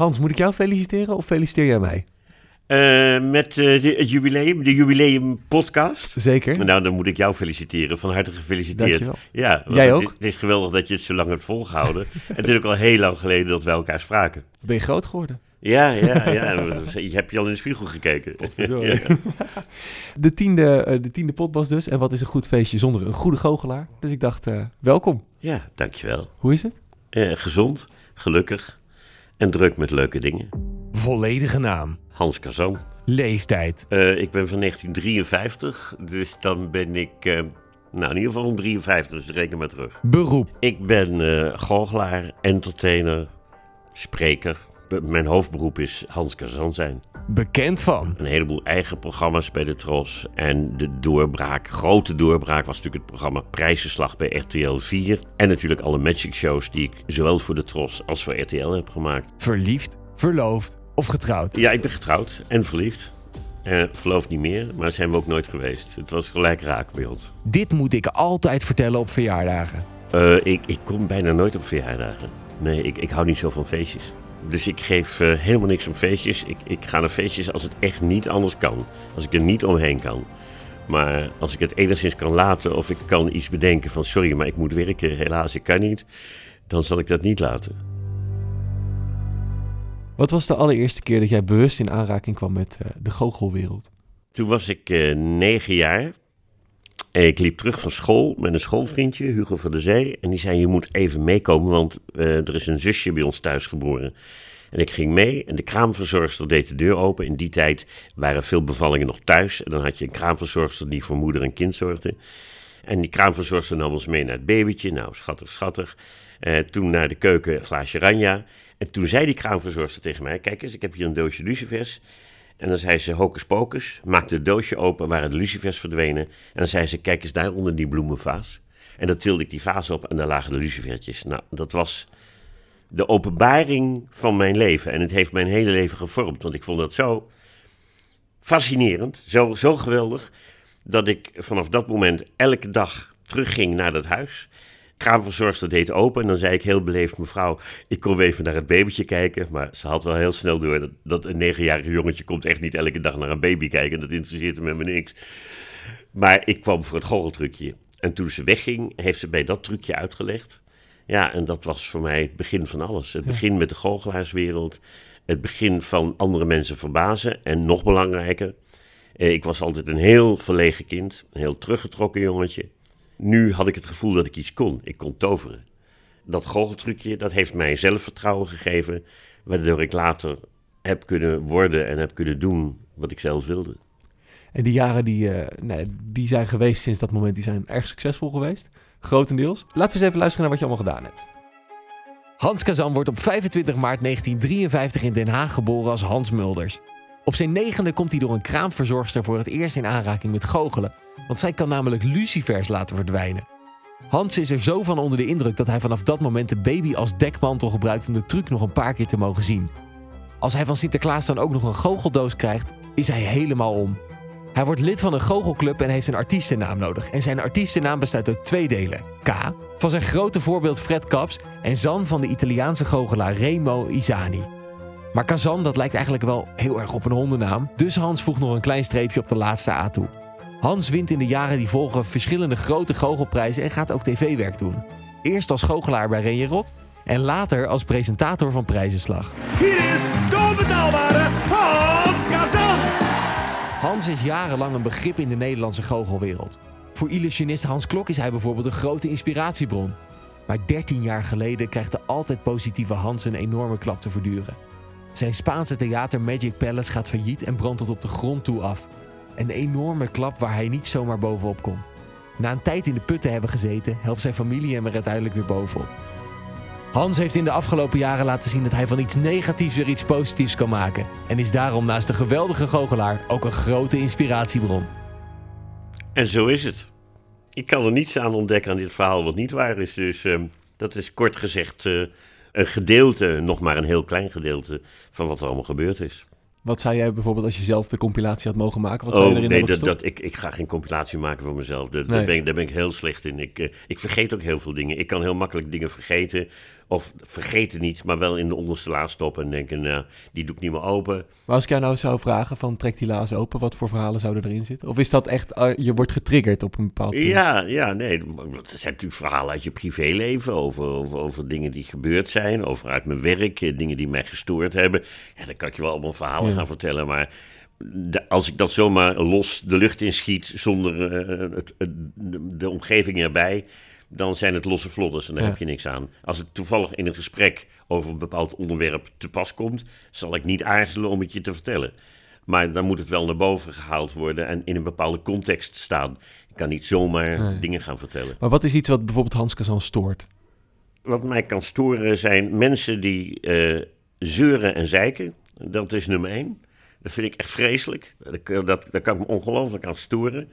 Hans, moet ik jou feliciteren of feliciteer jij mij? Uh, met uh, de, het jubileum, de jubileum podcast. Zeker. Nou, dan moet ik jou feliciteren. Van harte gefeliciteerd. Dankjewel. Ja, Jij ook? Het is, het is, geweldig dat je het zo lang hebt volgehouden. en het is ook al heel lang geleden dat we elkaar spraken. Ben je groot geworden? Ja, ja, ja. je hebt je al in de spiegel gekeken. ja. de, tiende, uh, de tiende pot was dus. En wat is een goed feestje zonder een goede goochelaar? Dus ik dacht, welkom. Ja, dankjewel. Hoe is het? gezond, gelukkig en druk met leuke dingen. Volledige naam. Hans Kazan. Leeftijd. Uh, ik ben van 1953, dus dan ben ik, uh, nou in ieder geval van 53, dus reken maar terug. Beroep. Ik ben uh, goochelaar, entertainer, spreker. Mijn hoofdberoep is Hans Kazan zijn. Bekend van? Een heleboel eigen programma's bij de Tros. En de doorbraak, grote doorbraak, was natuurlijk het programma Prijzenslag bij RTL 4. En natuurlijk alle magic shows die ik zowel voor de Tros als voor RTL heb gemaakt. Verliefd, verloofd of getrouwd? Ja, ik ben getrouwd en verliefd. Uh, verloofd niet meer, maar zijn we ook nooit geweest. Het was gelijk raak bij ons. Dit moet ik altijd vertellen op verjaardagen. Uh, ik, ik kom bijna nooit op verjaardagen. Nee, ik, ik hou niet zo van feestjes. Dus ik geef uh, helemaal niks om feestjes. Ik, ik ga naar feestjes als het echt niet anders kan. Als ik er niet omheen kan. Maar als ik het enigszins kan laten of ik kan iets bedenken van sorry, maar ik moet werken, helaas, ik kan niet. Dan zal ik dat niet laten. Wat was de allereerste keer dat jij bewust in aanraking kwam met uh, de goochelwereld? Toen was ik uh, negen jaar. Ik liep terug van school met een schoolvriendje, Hugo van der Zee. En die zei, je moet even meekomen, want uh, er is een zusje bij ons thuis geboren. En ik ging mee en de kraamverzorgster deed de deur open. In die tijd waren veel bevallingen nog thuis. En dan had je een kraamverzorgster die voor moeder en kind zorgde. En die kraamverzorgster nam ons mee naar het babytje. Nou, schattig, schattig. Uh, toen naar de keuken een glaasje ranja. En toen zei die kraamverzorgster tegen mij: Kijk eens, ik heb hier een doosje lucifers. En dan zei ze: Hocus pocus. Maakte het doosje open, waren de lucifers verdwenen. En dan zei ze: Kijk eens daar onder die bloemenvaas. En dan tilde ik die vaas op en daar lagen de lucifertjes. Nou, dat was de openbaring van mijn leven. En het heeft mijn hele leven gevormd. Want ik vond dat zo fascinerend, zo, zo geweldig. Dat ik vanaf dat moment elke dag terugging naar dat huis kraamverzorgster deed open en dan zei ik heel beleefd, mevrouw, ik kom even naar het babytje kijken. Maar ze had wel heel snel door dat, dat een negenjarig jongetje komt echt niet elke dag naar een baby kijken. Dat interesseert hem me niks. Maar ik kwam voor het gorreltrucje. En toen ze wegging, heeft ze bij dat trucje uitgelegd. Ja, en dat was voor mij het begin van alles. Het begin met de goochelaarswereld. Het begin van andere mensen verbazen. En nog belangrijker, ik was altijd een heel verlegen kind. Een heel teruggetrokken jongetje. Nu had ik het gevoel dat ik iets kon. Ik kon toveren. Dat goocheltrucje, dat heeft mij zelfvertrouwen gegeven, waardoor ik later heb kunnen worden en heb kunnen doen wat ik zelf wilde. En die jaren die, uh, nee, die zijn geweest sinds dat moment, die zijn erg succesvol geweest. Grotendeels. Laten we eens even luisteren naar wat je allemaal gedaan hebt. Hans Kazan wordt op 25 maart 1953 in Den Haag geboren als Hans Mulders. Op zijn negende komt hij door een kraamverzorgster voor het eerst in aanraking met goochelen. Want zij kan namelijk lucifers laten verdwijnen. Hans is er zo van onder de indruk dat hij vanaf dat moment de baby als dekmantel gebruikt om de truc nog een paar keer te mogen zien. Als hij van Sinterklaas dan ook nog een goocheldoos krijgt, is hij helemaal om. Hij wordt lid van een goochelclub en heeft een artiestennaam nodig. En zijn artiestennaam bestaat uit twee delen. K, van zijn grote voorbeeld Fred Kaps, en Zan van de Italiaanse goochelaar Remo Isani. Maar Kazan, dat lijkt eigenlijk wel heel erg op een hondennaam. Dus Hans voegt nog een klein streepje op de laatste A toe. Hans wint in de jaren die volgen verschillende grote goochelprijzen en gaat ook tv-werk doen. Eerst als goochelaar bij Renje Rot en later als presentator van Prijzenslag. Hier is de onbetaalbare Hans Kazan! Hans is jarenlang een begrip in de Nederlandse goochelwereld. Voor illusionist Hans Klok is hij bijvoorbeeld een grote inspiratiebron. Maar 13 jaar geleden krijgt de altijd positieve Hans een enorme klap te verduren. Zijn Spaanse theater Magic Palace gaat failliet en brandt tot op de grond toe af. Een enorme klap waar hij niet zomaar bovenop komt. Na een tijd in de put te hebben gezeten, helpt zijn familie hem er uiteindelijk weer bovenop. Hans heeft in de afgelopen jaren laten zien dat hij van iets negatiefs weer iets positiefs kan maken. En is daarom naast de geweldige goochelaar ook een grote inspiratiebron. En zo is het. Ik kan er niets aan ontdekken aan dit verhaal wat niet waar is. Dus uh, dat is kort gezegd uh, een gedeelte, nog maar een heel klein gedeelte, van wat er allemaal gebeurd is. Wat zei jij bijvoorbeeld als je zelf de compilatie had mogen maken? Wat zou je oh, erin nee, dat, dat, ik, ik ga geen compilatie maken voor mezelf. Nee. daar, ben ik, daar ben ik heel slecht in. Ik, eh, ik vergeet ook heel veel dingen. Ik kan heel makkelijk dingen vergeten Of vergeet het niet, maar wel in de onderste la stoppen en denken, nou, die doe ik niet meer open. Maar als ik jou nou zou vragen van trek die laas open, wat voor verhalen zouden erin zitten? Of is dat echt, eh, je wordt getriggerd op een bepaald punt? Ja, ja, nee. Het zijn natuurlijk verhalen uit je privéleven. Over, over, over dingen die gebeurd zijn. Over uit mijn werk. eh, Dingen die mij gestoord hebben. Ja, dan kan ik je wel allemaal verhalen Ja. gaan vertellen. Maar als ik dat zomaar los de lucht in schiet. zonder eh, het, de omgeving erbij. Dan zijn het losse vlodders en daar Ja. heb je niks aan. Als het toevallig in een gesprek over een bepaald onderwerp te pas komt. zal ik niet aarzelen om het je te vertellen. Maar dan moet het wel naar boven gehaald worden en in een bepaalde context staan. Ik kan niet zomaar Nee. dingen gaan vertellen. Maar wat is iets wat bijvoorbeeld Hans Kazan stoort? Wat mij kan storen zijn mensen die eh, zeuren en zeiken. Dat is nummer één. Dat vind ik echt vreselijk. Dat, dat, daar kan ik me ongelooflijk aan storen.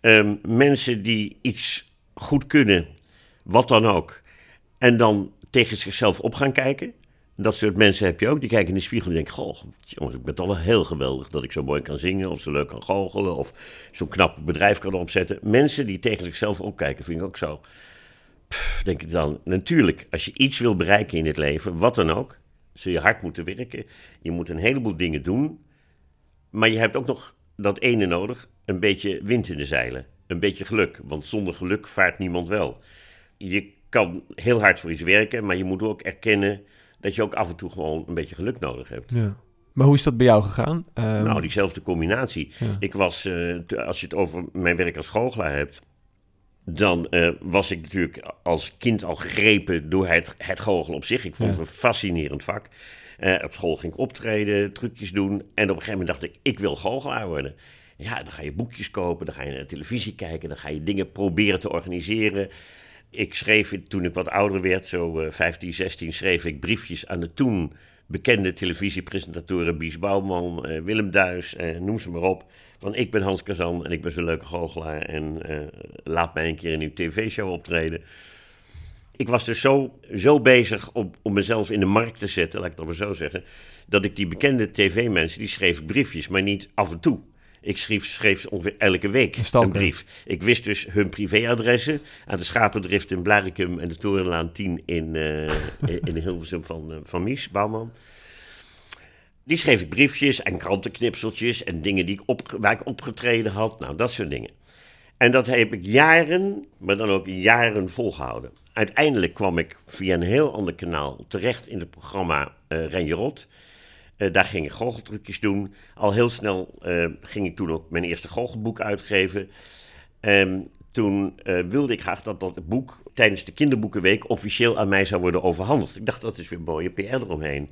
Ehm, mensen die iets goed kunnen, wat dan ook, en dan tegen zichzelf op gaan kijken. Dat soort mensen heb je ook. Die kijken in de spiegel en denken: Goh, jongens, ik ben toch wel heel geweldig dat ik zo mooi kan zingen, of zo leuk kan goochelen, of zo'n knap bedrijf kan opzetten. Mensen die tegen zichzelf opkijken, vind ik ook zo denk ik dan, natuurlijk, als je iets wil bereiken in het leven, wat dan ook, zul je hard moeten werken. Je moet een heleboel dingen doen. Maar je hebt ook nog dat ene nodig, een beetje wind in de zeilen. Een beetje geluk, want zonder geluk vaart niemand wel. Je kan heel hard voor iets werken, maar je moet ook erkennen dat je ook af en toe gewoon een beetje geluk nodig hebt. Ja. Maar hoe is dat bij jou gegaan? Ehm, Nou, diezelfde combinatie. Ja. Ik was, eh, als je het over mijn werk als goochelaar hebt, dan eh, was ik natuurlijk als kind al gegrepen door het, het goochelen op zich. Ik vond Ja. het een fascinerend vak. Eh, op school ging ik optreden, trucjes doen. En op een gegeven moment dacht ik, ik wil goochelaar worden. Ja, dan ga je boekjes kopen, dan ga je naar televisie kijken, dan ga je dingen proberen te organiseren. Ik schreef, toen ik wat ouder werd, zo eh 15, 16, schreef ik briefjes aan de toen bekende televisiepresentatoren Bies Bouwman, eh, Willem Duis, eh, noem ze maar op. Van ik ben Hans Kazan en ik ben zo'n leuke goochelaar en eh, laat mij een keer in uw tv-show optreden. Ik was dus zo, zo bezig om, om mezelf in de markt te zetten, laat ik het maar zo zeggen, dat ik die bekende tv-mensen, die schreef briefjes, maar niet af en toe. Ik schreef, schreef ongeveer elke week Een brief. Ik wist dus hun privéadressen aan de Schapendrift in Blarikum en de Torenlaan 10 in, eh in, Hilversum van, eh, van Mies Bouwman. Die schreef ik briefjes en krantenknipseltjes en dingen die ik op, waar ik opgetreden had. Nou, dat soort dingen. En dat heb ik jaren, maar dan ook jaren volgehouden. Uiteindelijk kwam ik via een heel ander kanaal terecht in het programma Rot. Eh, daar ging ik goocheltrucjes doen. Al heel snel eh, ging ik toen ook mijn eerste goochelboek uitgeven. Ehm, toen eh, wilde ik graag dat dat boek tijdens de kinderboekenweek officieel aan mij zou worden overhandigd. Ik dacht, dat is weer mooie PR eromheen.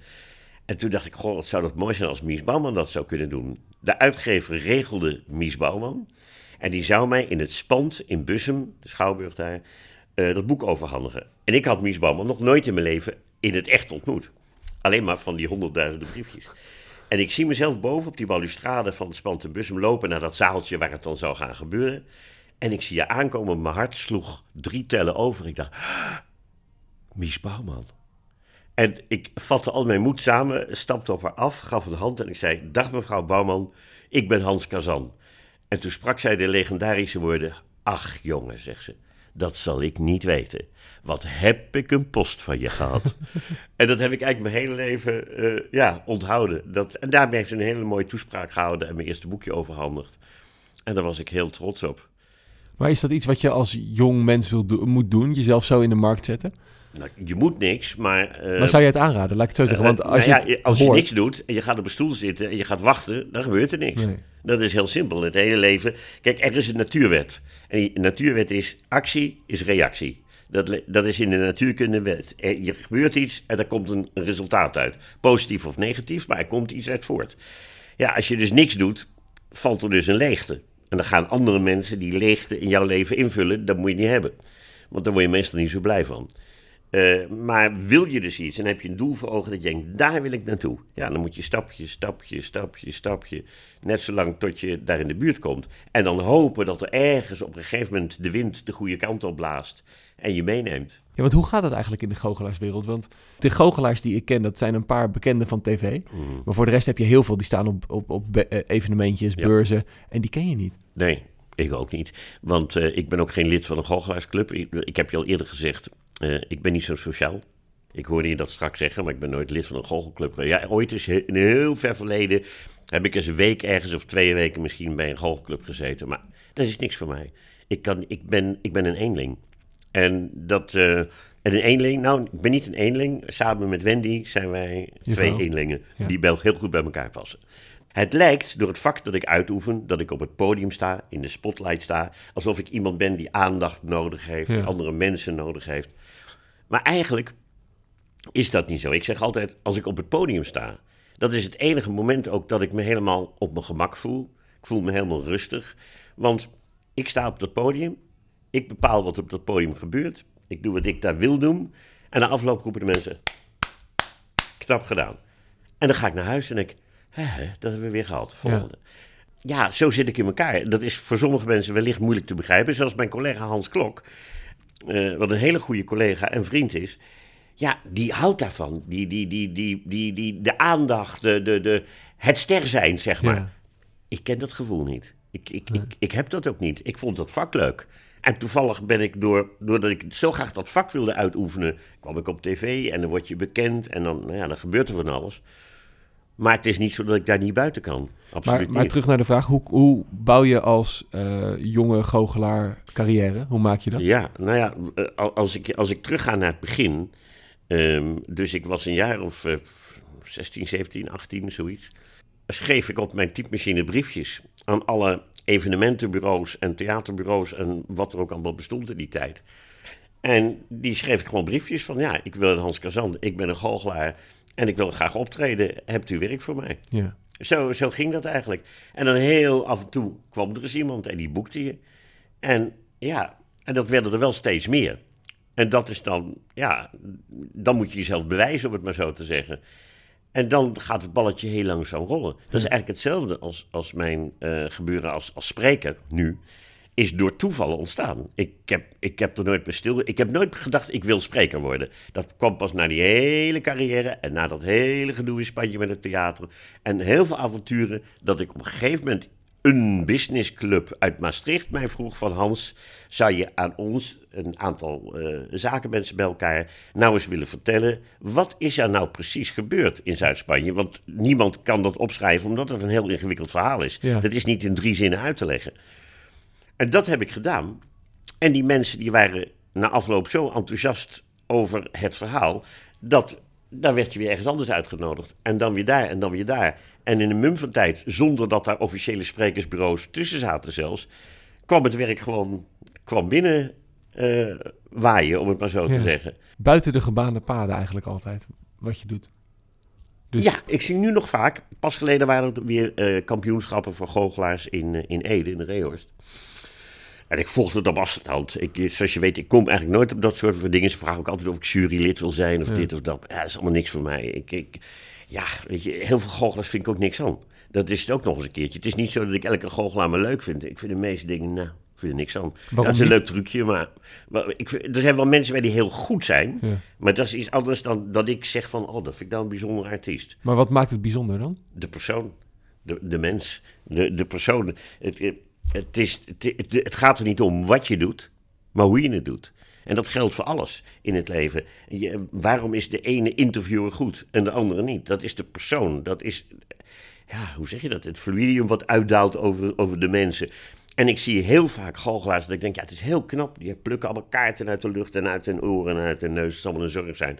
En toen dacht ik, goh, wat zou dat mooi zijn als Mies Bouwman dat zou kunnen doen. De uitgever regelde Mies Bouwman. En die zou mij in het Spand in Bussum, de Schouwburg daar, dat boek overhandigen. En ik had Mies Bouwman nog nooit in mijn leven in het echt ontmoet. Alleen maar van die honderdduizenden briefjes. En ik zie mezelf boven op die balustrade van in Bussum lopen naar dat zaaltje waar het dan zou gaan gebeuren. En ik zie je aankomen, mijn hart sloeg drie tellen over. Ik dacht, Mies Bouwman. En ik vatte al mijn moed samen, stapte op haar af, gaf een hand en ik zei: Dag mevrouw Bouwman, ik ben Hans Kazan. En toen sprak zij de legendarische woorden: Ach jongen, zegt ze, dat zal ik niet weten. Wat heb ik een post van je gehad? en dat heb ik eigenlijk mijn hele leven eh, ja, onthouden. Dat, en daarmee heeft ze een hele mooie toespraak gehouden en mijn eerste boekje overhandigd. En daar was ik heel trots op. Maar is dat iets wat je als jong mens wil do- moet doen? Jezelf zo in de markt zetten? Nou, je moet niks, maar. eh, maar zou je het aanraden? Laat ik het zo zeggen. Want Eh, als nou je, ja, het als je niks doet en je gaat op een stoel zitten en je gaat wachten, dan gebeurt er niks. Nee. Dat is heel simpel. Het hele leven. Kijk, er is een natuurwet. En die natuurwet is: actie is reactie. Dat, dat is in de natuurkunde wet. Er, gebeurt iets en er komt een, een resultaat uit. Positief of negatief, maar er komt iets uit voort. Ja, als je dus niks doet, valt er dus een leegte. En dan gaan andere mensen die leegte in jouw leven invullen. Dat moet je niet hebben. Want daar word je meestal niet zo blij van. Eh, maar wil je dus iets en heb je een doel voor ogen dat je denkt, daar wil ik naartoe. Ja, dan moet je stapje, stapje, stapje, stapje, net zolang tot je daar in de buurt komt. En dan hopen dat er ergens op een gegeven moment de wind de goede kant op blaast en je meeneemt. Ja, want hoe gaat het eigenlijk in de goochelaarswereld? Want de goochelaars die ik ken, dat zijn een paar bekenden van tv. Maar voor de rest heb je heel veel die staan op, op, op eh, evenementjes, Ja. beurzen. En die ken je niet. Nee, ik ook niet. Want eh, ik ben ook geen lid van een goochelaarsclub. Ik, ik heb je al eerder gezegd, eh, ik ben niet zo sociaal. Ik hoorde je dat straks zeggen, maar ik ben nooit lid van een goochelclub. Ja, ooit is in een heel ver verleden heb ik eens een week ergens of twee weken misschien bij een goochelclub gezeten. Maar dat is niks voor mij. Ik, kan, ik, ben, ik ben een eenling. En dat... eh, en een eenling, nou, ik ben niet een eenling. Samen met Wendy zijn wij twee eenlingen Ja. die wel heel goed bij elkaar passen. Het lijkt door het vak dat ik uitoefen, dat ik op het podium sta, in de spotlight sta, alsof ik iemand ben die aandacht nodig heeft, Ja. die andere mensen nodig heeft. Maar eigenlijk is dat niet zo. Ik zeg altijd, als ik op het podium sta, dat is het enige moment ook dat ik me helemaal op mijn gemak voel. Ik voel me helemaal rustig, want ik sta op dat podium, ik bepaal wat op dat podium gebeurt, ik doe wat ik daar wil doen, en na afloop roepen de mensen, knap gedaan. En dan ga ik naar huis en denk, hè, dat hebben we weer gehad, volgende. Ja. zo zit ik in elkaar. Dat is voor sommige mensen wellicht moeilijk te begrijpen. Zoals mijn collega Hans Klok, eh, wat een hele goede collega en vriend is. Ja, die houdt daarvan. Die, die, die, die, die, die, de aandacht, de, de, de, het ster zijn, zeg maar. Ja. Ik ken dat gevoel niet. Ik, ik, ik, ik heb dat ook niet. Ik vond dat vak leuk. En toevallig ben ik, door, doordat ik zo graag dat vak wilde uitoefenen, kwam ik op tv en dan word je bekend en dan, nou ja, dan gebeurt er van alles. Maar het is niet zo dat ik daar niet buiten kan. Absoluut Maar, maar terug naar de vraag, hoe, hoe bouw je als eh, jonge goochelaar carrière? Hoe maak je dat? Ja, nou ja, eh, al- als ik, als ik terugga naar het begin. ehm, dus ik was een jaar of eh, 16, 17, 18, zoiets. Schreef ik op mijn typemachine briefjes aan alle evenementenbureaus en theaterbureaus en wat er ook allemaal bestond in die tijd. En die schreef ik gewoon briefjes van, ja, ik wil Hans Kazan, ik ben een goochelaar en ik wil graag optreden. Hebt u werk voor mij? Ja. Zo, zo ging dat eigenlijk. En dan heel af en toe kwam er eens iemand en die boekte je. En ja, en dat werden er wel steeds meer. En dat is dan, ja, dan moet je jezelf bewijzen, om het maar zo te zeggen. En dan gaat het balletje heel langzaam rollen. Dat is eigenlijk hetzelfde als, als mijn eh, gebeuren als, als spreker nu. Is door toevallen ontstaan. Ik heb, ik heb er nooit bij stil. Ik heb nooit gedacht, ik wil spreker worden. Dat kwam pas na die hele carrière. En na dat hele gedoe in Spanje met het theater. En heel veel avonturen. Dat ik op een gegeven moment een businessclub uit Maastricht mij vroeg van Hans, zou je aan ons, een aantal eh, zakenmensen bij elkaar, nou eens willen vertellen, wat is er nou precies gebeurd in Zuid-Spanje? Want niemand kan dat opschrijven omdat het een heel ingewikkeld verhaal is. Ja. Dat is niet in drie zinnen uit te leggen. En dat heb ik gedaan. En die mensen die waren na afloop zo enthousiast over het verhaal, dat daar werd je weer ergens anders uitgenodigd. En dan weer daar en dan weer daar. En in een mum van tijd, zonder dat daar officiële sprekersbureaus tussen zaten zelfs, kwam het werk gewoon kwam binnen eh, waaien, om het maar zo Ja. te zeggen. Buiten de gebaande paden eigenlijk altijd, wat je doet. Dus Ja, ik zie nu nog vaak. Pas geleden waren er weer eh, kampioenschappen voor goochelaars in, eh, in Ede, in de Reehorst. En ik volgde het op afstand. Ik, zoals je weet, ik kom eigenlijk nooit op dat soort van dingen. Ze vragen ook altijd of ik jurylid wil zijn of Ja. dit of dat. Ja, dat is allemaal niks voor mij. Ik, ik, ja, weet je, heel veel goochelaars vind ik ook niks aan. Dat is het ook nog eens een keertje. Het is niet zo dat ik elke goochelaar maar leuk vind. Ik vind de meeste dingen, nou, ik vind er niks aan. Ja, dat is een leuk trucje, maar, maar ik, er zijn wel mensen bij die heel goed zijn. Ja. Maar dat is iets anders dan dat ik zeg van, oh, dat vind ik nou een bijzonder artiest Maar wat maakt het bijzonder dan? de persoon, de, de mens, de, de persoon. Het, het, het, gaat er niet om wat je doet, maar hoe je het doet. En dat geldt voor alles in het leven. Waarom is de ene interviewer goed en de andere niet? Dat is de persoon. Dat is, ja, hoe zeg je dat? Het fluidium wat uitdaalt over, over de mensen. En ik zie heel vaak goochelaars dat ik denk, ja, het is heel knap. Die plukken allemaal kaarten uit de lucht en uit hun oren en uit hun neus. Het zal allemaal een zorg zijn.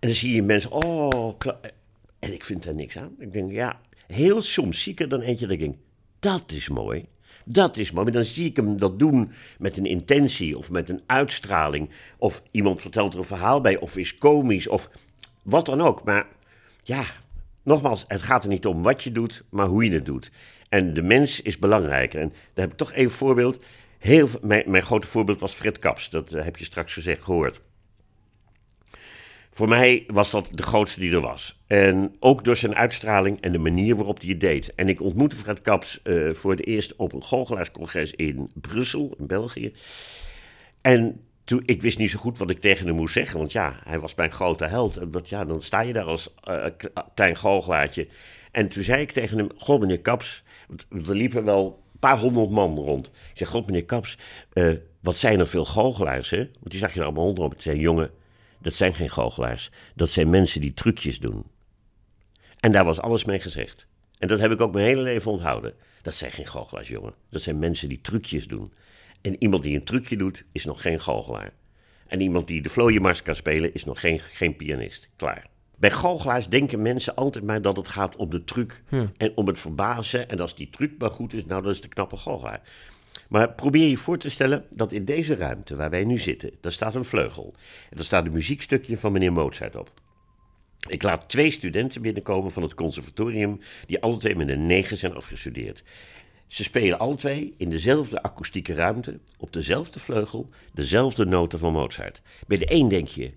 En dan zie je mensen, oh, en ik vind daar niks aan. Ik denk, ja, heel soms zie ik er dan eentje dat ik denk, dat is mooi. Dat is mooi. Maar dan zie ik hem dat doen met een intentie of met een uitstraling. Of iemand vertelt er een verhaal bij of is komisch of wat dan ook. Maar ja, nogmaals, het gaat er niet om wat je doet, maar hoe je het doet. En de mens is belangrijker. En daar heb ik toch één voorbeeld. Heel, mijn, mijn grote voorbeeld was Fred Kaps. Dat eh, heb je straks gezegd gehoord. Voor mij was dat de grootste die er was. En ook door zijn uitstraling en de manier waarop hij het deed. En ik ontmoette Fred Kaps eh, voor het eerst op een goochelaarscongres in Brussel, in België. En toen, ik wist niet zo goed wat ik tegen hem moest zeggen. Want ja, hij was mijn grote held. En ja, dan sta je daar als eh, klein goochelaartje. En toen zei ik tegen hem, goh meneer Kaps, want er liepen wel een paar honderd man rond. Ik zeg, god meneer Kaps, eh, wat zijn er veel goochelaars hè? Want die zag je er allemaal op. Ik zei, jongen, Dat zijn geen goochelaars. Dat zijn mensen die trucjes doen. En daar was alles mee gezegd. En dat heb ik ook mijn hele leven onthouden. Dat zijn geen goochelaars, jongen. Dat zijn mensen die trucjes doen. En iemand die een trucje doet, is nog geen goochelaar. En iemand die de vlooienmars kan spelen, is nog geen, geen pianist. Klaar. Bij goochelaars denken mensen altijd maar dat het gaat om de truc en om het verbazen. En als die truc maar goed is, nou, dat is de knappe goochelaar. Maar probeer je voor te stellen dat in deze ruimte waar wij nu zitten, daar staat een vleugel. En daar staat een muziekstukje van meneer Mozart op. Ik laat twee studenten binnenkomen van het conservatorium, die alle twee met een 9 zijn afgestudeerd. Ze spelen alle twee in dezelfde akoestieke ruimte, op dezelfde vleugel, dezelfde noten van Mozart. Bij de een denk je,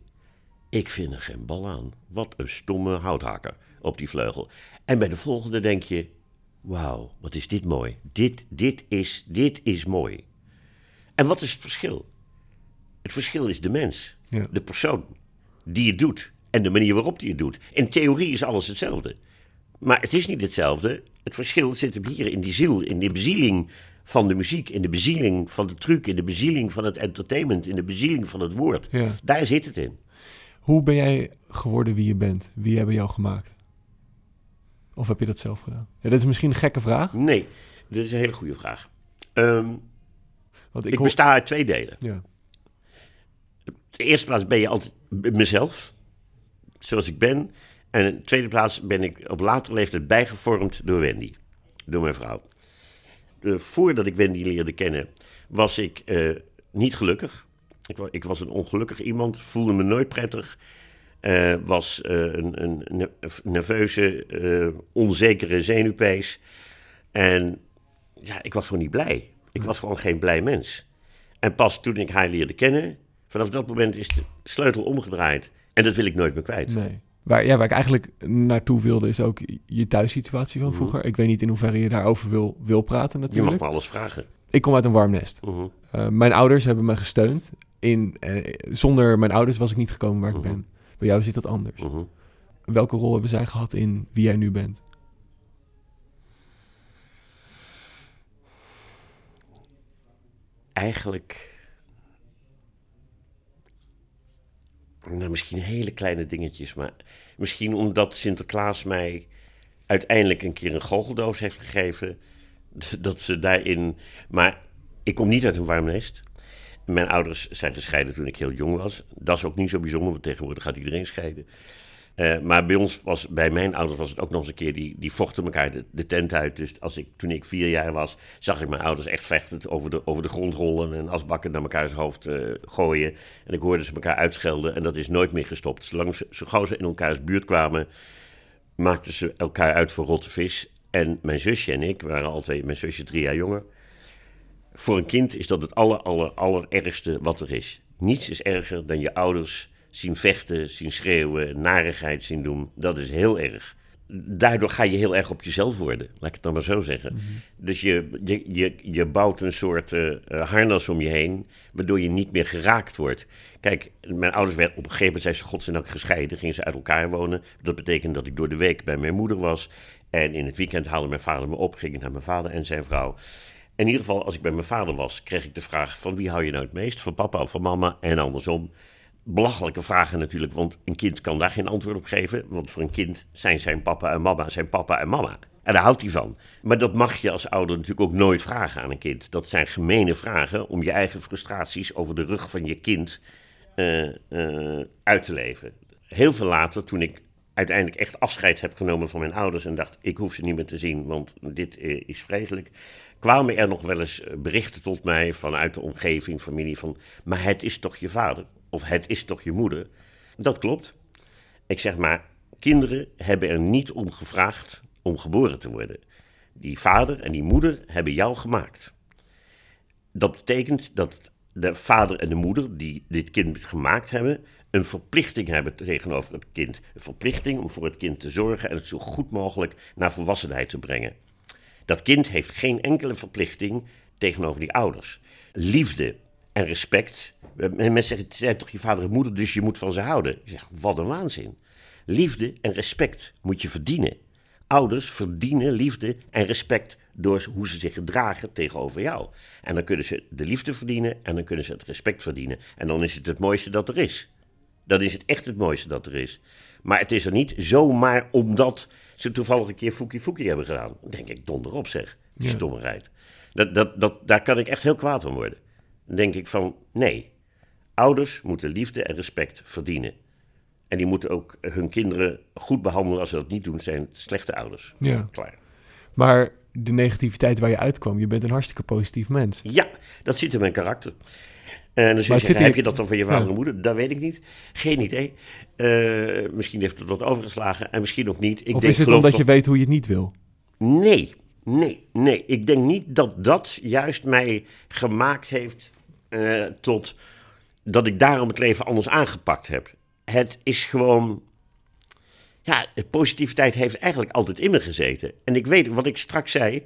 ik vind er geen bal aan. Wat een stomme houthakker op die vleugel. En bij de volgende denk je, wauw, wat is dit mooi. Dit, dit, is, dit is mooi. En wat is het verschil? Het verschil is de mens, Ja. de persoon die het doet en de manier waarop die het doet. In theorie is alles hetzelfde. Maar het is niet hetzelfde. Het verschil zit hem hier in die ziel, in de bezieling van de muziek, in de bezieling van de truc, in de bezieling van het entertainment, in de bezieling van het woord. Ja. Daar zit het in. Hoe ben jij geworden wie je bent? Wie hebben jou gemaakt? Of heb je dat zelf gedaan? Ja, dat is misschien een gekke vraag. Nee, dat is een hele goede vraag. Ehm, Want ik ik, hoor- besta uit twee delen. Ja. de eerste plaats ben je altijd mezelf, zoals ik ben. En in de tweede plaats ben ik op latere leeftijd bijgevormd door Wendy, door mijn vrouw. Voordat ik Wendy leerde kennen, was ik eh, niet gelukkig. Ik, ik was een ongelukkig iemand, voelde me nooit prettig. Eh, was eh, een, een ne- nerveuze, eh, onzekere zenuwpees. En ja, ik was gewoon niet blij. Ik was gewoon geen blij mens. En pas toen ik haar leerde kennen, vanaf dat moment is de sleutel omgedraaid. En dat wil ik nooit meer kwijt. Nee. Waar, ja, waar ik eigenlijk naartoe wilde is ook je thuissituatie van vroeger. Ik weet niet in hoeverre je daarover wil, wil praten Je mag natuurlijk. me alles vragen. Ik kom uit een warm nest. Mhm. Mijn ouders hebben me gesteund. In, zonder mijn ouders was ik niet gekomen waar ik Mhm. ben. Bij jou zit dat anders. Mhm. Welke rol hebben zij gehad in wie jij nu bent? Eigenlijk. Nou, misschien hele kleine dingetjes, maar misschien omdat Sinterklaas mij uiteindelijk een keer een goocheldoos heeft gegeven. Dat ze daarin. Maar ik kom niet uit een warm nest. Mijn ouders zijn gescheiden toen ik heel jong was. Dat is ook niet zo bijzonder, want tegenwoordig gaat iedereen scheiden. Eh, maar bij ons was, bij mijn ouders was het ook nog eens een keer, die, die vochten elkaar de, de tent uit. Dus als ik, toen ik vier jaar was, zag ik mijn ouders echt vechtend over de, over de grond rollen en asbakken naar elkaars hoofd eh, gooien. En ik hoorde ze elkaar uitschelden en dat is nooit meer gestopt. Zolang ze, zo gauw ze in elkaars buurt kwamen, maakten ze elkaar uit voor rotte vis. En mijn zusje en ik waren al twee, mijn zusje drie jaar jonger. Voor een kind is dat het aller, aller, allerergste wat er is. Niets is erger dan je ouders zien vechten, zien schreeuwen, narigheid zien doen. Dat is heel erg. Daardoor ga je heel erg op jezelf worden, laat ik het dan maar zo zeggen. Dus je, je, je, je bouwt een soort eh, eh, harnas om je heen, waardoor je niet meer geraakt wordt. Kijk, mijn ouders werden op een gegeven moment, zijn ze godzijdank gescheiden, gingen ze uit elkaar wonen. Dat betekent dat ik door de week bij mijn moeder was. En in het weekend haalde mijn vader me op, ging ik naar mijn vader en zijn vrouw. In ieder geval, als ik bij mijn vader was, kreeg ik de vraag: van wie hou je nou het meest? Van papa of van mama? En andersom. Belachelijke vragen natuurlijk, want een kind kan daar geen antwoord op geven. Want voor een kind zijn zijn papa en mama zijn papa en mama. En daar houdt hij van. Maar dat mag je als ouder natuurlijk ook nooit vragen aan een kind. Dat zijn gemene vragen om je eigen frustraties over de rug van je kind eh, eh, uit te leven. Heel veel later, toen ik uiteindelijk echt afscheid heb genomen van mijn ouders en dacht, ik hoef ze niet meer te zien, want dit eh, is vreselijk, kwamen er nog wel eens eh, berichten tot mij vanuit de omgeving, familie, van, maar het is toch je vader? Of het is toch je moeder? Dat klopt. Ik zeg maar, kinderen hebben er niet om gevraagd om geboren te worden. Die vader en die moeder hebben jou gemaakt. Dat betekent dat de vader en de moeder die dit kind gemaakt hebben, een verplichting hebben tegenover het kind. Een verplichting om voor het kind te zorgen en het zo goed mogelijk naar volwassenheid te brengen. Dat kind heeft geen enkele verplichting tegenover die ouders. Liefde en respect. En mensen zeggen, het zijn toch je vader en moeder, dus je moet van ze houden. Ik zeg, wat een waanzin. Liefde en respect moet je verdienen. Ouders verdienen liefde en respect door hoe ze zich gedragen tegenover jou. En dan kunnen ze de liefde verdienen en dan kunnen ze het respect verdienen. En dan is het het mooiste dat er is. Dan is het echt het mooiste dat er is. Maar het is er niet zomaar omdat ze toevallig een keer Fookie Fookie hebben gedaan. Dan denk ik, donder op zeg, die Ja. stommerheid. Dat, dat, dat, daar kan ik echt heel kwaad van worden. Dan denk ik van, nee. Ouders moeten liefde en respect verdienen. En die moeten ook hun kinderen goed behandelen. Als ze dat niet doen, zijn het slechte ouders. Ja. Klaar. Maar de negativiteit waar je uitkwam, je bent een hartstikke positief mens. Ja, dat zit in mijn karakter. En dan zeg je, heb je- dat dan van je vader en moeder? Dat weet ik niet. Geen idee. Eh, misschien heeft het wat overgeslagen en misschien ook niet. Ik of denk, is het omdat je weet hoe je het niet wil? Nee, nee, nee. Ik denk niet dat dat juist mij gemaakt heeft eh, tot dat ik daarom het leven anders aangepakt heb. Het is gewoon. Ja, positiviteit heeft eigenlijk altijd in me gezeten. En ik weet wat ik straks zei.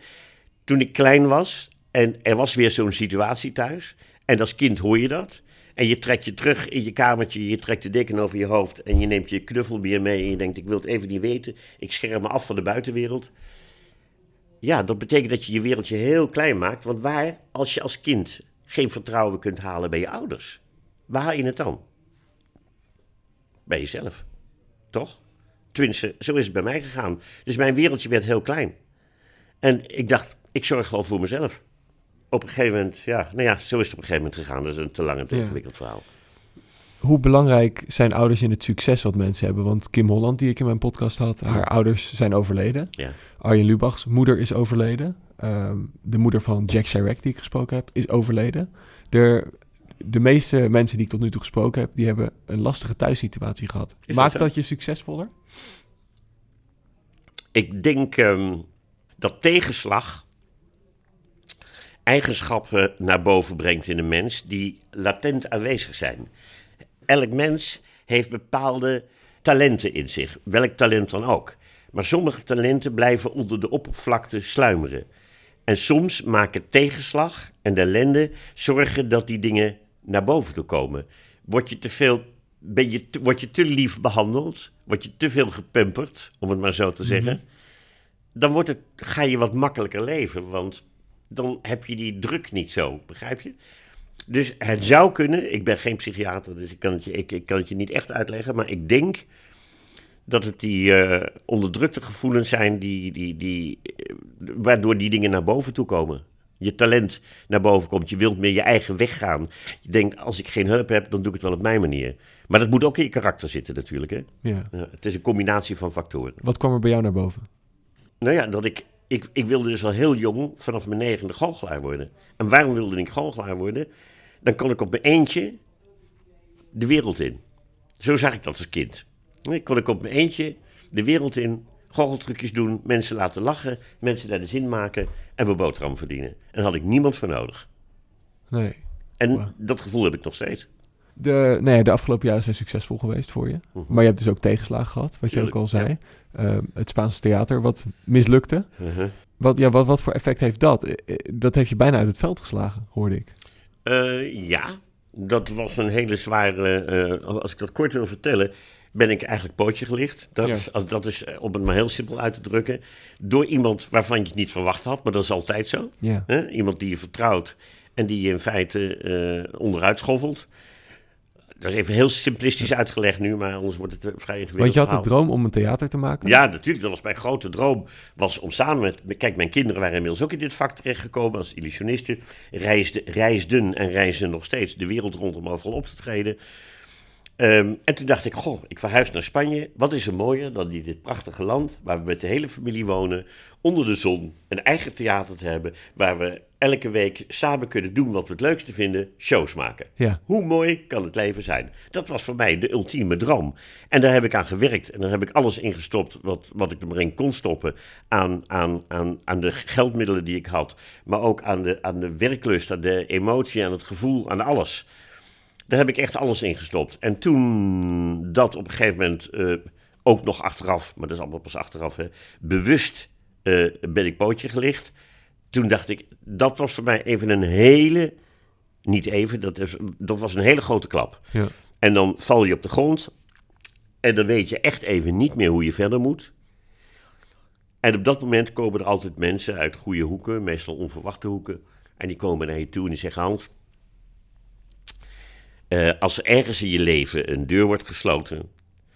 Toen ik klein was en er was weer zo'n situatie thuis. En als kind hoor je dat. En je trekt je terug in je kamertje, je trekt de deken over je hoofd en je neemt je knuffelbier mee en je denkt, ik wil het even niet weten. Ik scherm me af van de buitenwereld. Ja, dat betekent dat je je wereldje heel klein maakt. Want waar, als je als kind geen vertrouwen kunt halen bij je ouders, waar haal je het dan? Bij jezelf. Toch? Tenminste, zo is het bij mij gegaan. Dus mijn wereldje werd heel klein. En ik dacht, ik zorg wel voor mezelf. Op een gegeven moment, ja, nou ja, zo is het op een gegeven moment gegaan. Dat is een te lang en te ingewikkeld verhaal. Hoe belangrijk zijn ouders in het succes wat mensen hebben? Want Kim Holland, die ik in mijn podcast had, haar ouders zijn overleden. Ja. Arjen Lubachs moeder is overleden. Ehm, de moeder van Jack Chirac, die ik gesproken heb, is overleden. Er, de meeste mensen die ik tot nu toe gesproken heb, die hebben een lastige thuissituatie gehad. Maakt dat je succesvoller? Ik denk ehm, dat tegenslag eigenschappen naar boven brengt in een mens die latent aanwezig zijn. Elk mens heeft bepaalde talenten in zich, welk talent dan ook. Maar sommige talenten blijven onder de oppervlakte sluimeren. En soms maken tegenslag en de ellende zorgen dat die dingen naar boven toe komen. Word je te veel, ben je te, word je te lief behandeld, word je te veel gepamperd, om het maar zo te zeggen, dan wordt het, ga je wat makkelijker leven. Want dan heb je die druk niet zo, begrijp je? Dus het zou kunnen, ik ben geen psychiater, dus ik kan het je, ik, ik kan het je niet echt uitleggen, maar ik denk dat het die eh, onderdrukte gevoelens zijn die, die, die, eh, waardoor die dingen naar boven toe komen. Je talent naar boven komt, je wilt meer je eigen weg gaan. Je denkt, als ik geen hulp heb, dan doe ik het wel op mijn manier. Maar dat moet ook in je karakter zitten natuurlijk. Hè? Ja. Ja, het is een combinatie van factoren. Wat kwam er bij jou naar boven? Nou ja, dat ik, ik, ik wilde dus al heel jong, vanaf mijn negende, goochelaar worden. En waarom wilde ik goochelaar worden? Dan kon ik op mijn eentje de wereld in. Zo zag ik dat als kind. Dan kon ik op mijn eentje de wereld in, goocheltrucjes doen, mensen laten lachen, mensen naar de zin maken en mijn boterham verdienen. En daar had ik niemand voor nodig. Nee. En dat gevoel heb ik nog steeds. De, nee, de afgelopen jaren zijn succesvol geweest voor je. Mhm. Maar je hebt dus ook tegenslagen gehad, wat je ook al zei. Ehm, het Spaanse theater, wat mislukte. Uh-huh. Wat, ja, wat, wat voor effect heeft dat? Eh, eh, Dat heeft je bijna uit het veld geslagen, hoorde ik. Eh, ja, dat was een hele zware. als ik dat kort wil vertellen, ben ik eigenlijk pootje gelicht. Dat, Ja. als, dat is, om het maar heel simpel uit te drukken, door iemand waarvan je het niet verwacht had, maar dat is altijd zo. Ja. Iemand die je vertrouwt en die je in feite onderuit schoffelt. Dat is even heel simplistisch uitgelegd nu, maar anders wordt het vrij ingewikkeld Want je had de droom om een theater te maken? Ja, natuurlijk. Dat was mijn grote droom. Was om samen met. Kijk, mijn kinderen waren inmiddels ook in dit vak terechtgekomen als illusionisten. Reisden, reisden en reizen nog steeds de wereld rond om overal op te treden. Ehm, en toen dacht ik, goh, ik verhuis naar Spanje. Wat is er mooier dan die, dit prachtige land waar we met de hele familie wonen, onder de zon, een eigen theater te hebben, waar we elke week samen kunnen doen wat we het leukste vinden, shows maken. Ja. Hoe mooi kan het leven zijn? Dat was voor mij de ultieme droom. En daar heb ik aan gewerkt. En daar heb ik alles in gestopt wat, wat ik er maar in kon stoppen. Aan, aan, aan, aan de geldmiddelen die ik had. Maar ook aan de, aan de werklust, aan de emotie, aan het gevoel, aan alles. Daar heb ik echt alles in gestopt. En toen dat op een gegeven moment, eh, ook nog achteraf, maar dat is allemaal pas achteraf, hè, bewust eh, ben ik pootje gelicht. Toen dacht ik, dat was voor mij even een hele, niet even, dat, is, dat was een hele grote klap. Ja. En dan val je op de grond en dan weet je echt even niet meer hoe je verder moet. En op dat moment komen er altijd mensen uit goede hoeken, meestal onverwachte hoeken. En die komen naar je toe en die zeggen: Hans, eh, als er ergens in je leven een deur wordt gesloten,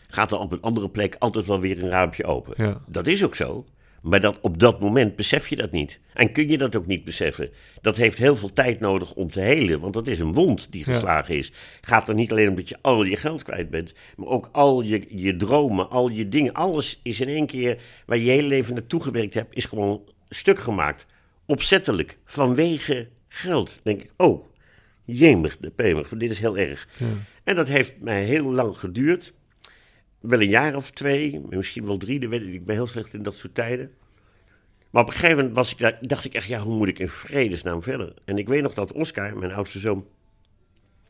gaat er op een andere plek altijd wel weer een raampje open. Ja. Dat is ook zo. Maar dat, op dat moment besef je dat niet. En kun je dat ook niet beseffen. Dat heeft heel veel tijd nodig om te helen. Want dat is een wond die Ja. geslagen is. Gaat er niet alleen om dat je al je geld kwijt bent. Maar ook al je, je dromen, al je dingen. Alles is in één keer waar je je hele leven naartoe gewerkt hebt. Is gewoon stuk gemaakt. Opzettelijk. Vanwege geld. Dan denk ik, oh, jemig, de pemig. Dit is heel erg. En dat heeft mij heel lang geduurd. Wel een jaar of twee, misschien wel drie. dat weet Ik ik ben heel slecht in dat soort tijden. Maar op een gegeven moment was ik, daar- dacht ik echt, ja, hoe moet ik in vredesnaam verder? En ik weet nog dat Oscar, mijn oudste zoon,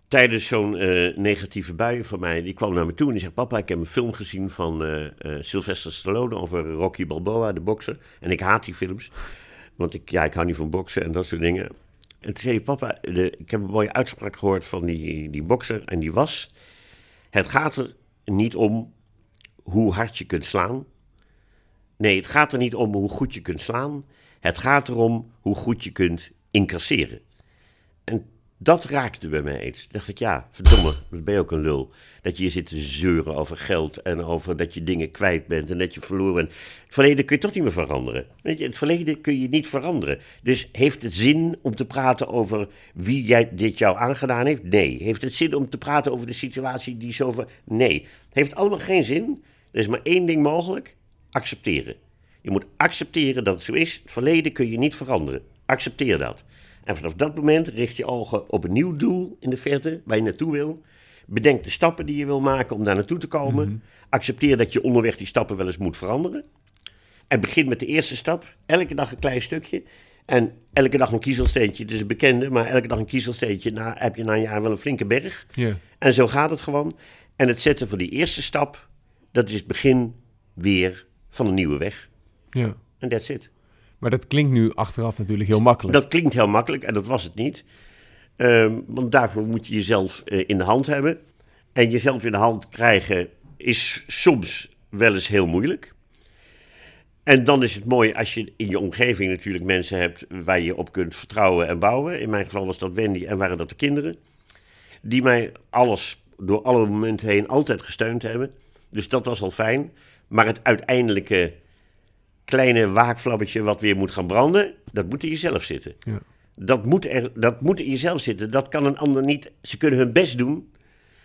tijdens zo'n eh, negatieve bui van mij, die kwam naar me toe en die zei, papa, ik heb een film gezien van eh, eh, Sylvester Stallone over Rocky Balboa, de bokser. En ik haat die films, want ik, ja, ik hou niet van boksen en dat soort dingen. En toen zei papa, ik heb een mooie uitspraak gehoord van die, die bokser en die was, het gaat er niet om hoe hard je kunt slaan. Nee, het gaat er niet om hoe goed je kunt slaan. Het gaat erom hoe goed je kunt incasseren. En dat raakte bij mij iets. dacht ik, ja, verdomme, dat ben je ook een lul. Dat je hier zit te zeuren over geld en over dat je dingen kwijt bent en dat je verloren bent. Het verleden kun je toch niet meer veranderen. Weet je, het verleden kun je niet veranderen. Dus heeft het zin om te praten over wie jij, dit jou aangedaan heeft? Nee. Heeft het zin om te praten over de situatie die zo... ver- Nee. Heeft allemaal geen zin. Er is maar één ding mogelijk. Accepteren. Je moet accepteren dat het zo is. Het verleden kun je niet veranderen. Accepteer dat. En vanaf dat moment richt je ogen op een nieuw doel in de verte, waar je naartoe wil. Bedenk de stappen die je wil maken om daar naartoe te komen. Accepteer dat je onderweg die stappen wel eens moet veranderen. En begin met de eerste stap. Elke dag een klein stukje. En elke dag een kiezelsteentje. Het is een bekende, maar elke dag een kiezelsteentje. Nou, heb je na een jaar wel een flinke berg. Ja. En zo gaat het gewoon. En het zetten van die eerste stap, dat is het begin weer van een nieuwe weg. ja. En that's it. Maar dat klinkt nu achteraf natuurlijk heel makkelijk. Dat klinkt heel makkelijk en dat was het niet. Ehm, want daarvoor moet je jezelf eh, in de hand hebben. En jezelf in de hand krijgen is soms wel eens heel moeilijk. En dan is het mooi als je in je omgeving natuurlijk mensen hebt waar je op kunt vertrouwen en bouwen. In mijn geval was dat Wendy en waren dat de kinderen. Die mij alles, door alle momenten heen, altijd gesteund hebben. Dus dat was al fijn. Maar het uiteindelijke kleine waakvlammetje wat weer moet gaan branden, dat moet in jezelf zitten. Ja. Dat moet, er, dat moet in jezelf zitten. Dat kan een ander niet. Ze kunnen hun best doen.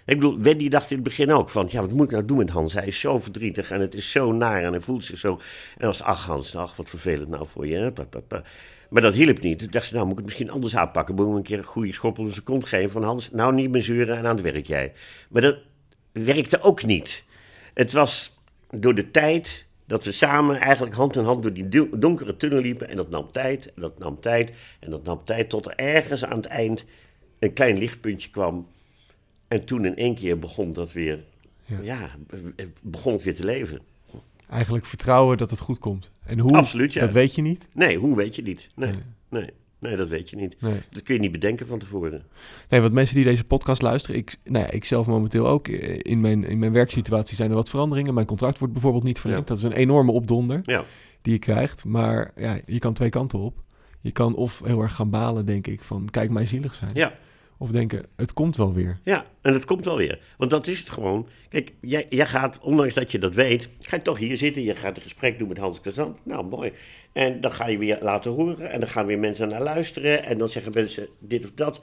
Ik bedoel, Wendy dacht in het begin ook van... ja, wat moet ik nou doen met Hans? Hij is zo verdrietig en het is zo naar en hij voelt zich zo... En als ach Hans, ach, wat vervelend nou voor je. hè, pa, pa, pa." Maar dat hielp niet. Toen dacht ze, nou moet ik het misschien anders aanpakken. Moet ik een keer een goede schoppel in zijn kont geven van... Hans, nou niet meer zeuren en aan het werk jij. Maar dat werkte ook niet. Het was door de tijd dat we samen eigenlijk hand in hand door die do- donkere tunnel liepen. En dat nam tijd, en dat nam tijd, en dat nam tijd tot er ergens aan het eind een klein lichtpuntje kwam. En toen in één keer begon dat weer, Ja. ja, begon het weer te leven. Eigenlijk vertrouwen dat het goed komt. En hoe, Absoluut, ja. dat weet je niet. Nee, hoe weet je niet? Nee, Nee. nee, nee, dat weet je niet. Nee. Dat kun je niet bedenken van tevoren. Nee, want mensen die deze podcast luisteren, ik, nou ja, ik zelf momenteel ook, eh, in mijn, in mijn werksituatie zijn er wat veranderingen. Mijn contract wordt bijvoorbeeld niet verlengd. Ja. Dat is een enorme opdonder Ja, die je krijgt. Maar ja, je kan twee kanten op. Je kan of heel erg gaan balen, denk ik, van kijk mij zielig zijn. ja. Of denken, het komt wel weer. Ja, en het komt wel weer. Want dat is het gewoon. Kijk, jij, jij gaat, ondanks dat je dat weet, ga je toch hier zitten. Je gaat een gesprek doen met Hans Kazan. Nou, mooi. En dan ga je weer laten horen. En dan gaan weer mensen naar luisteren. En dan zeggen mensen dit of dat.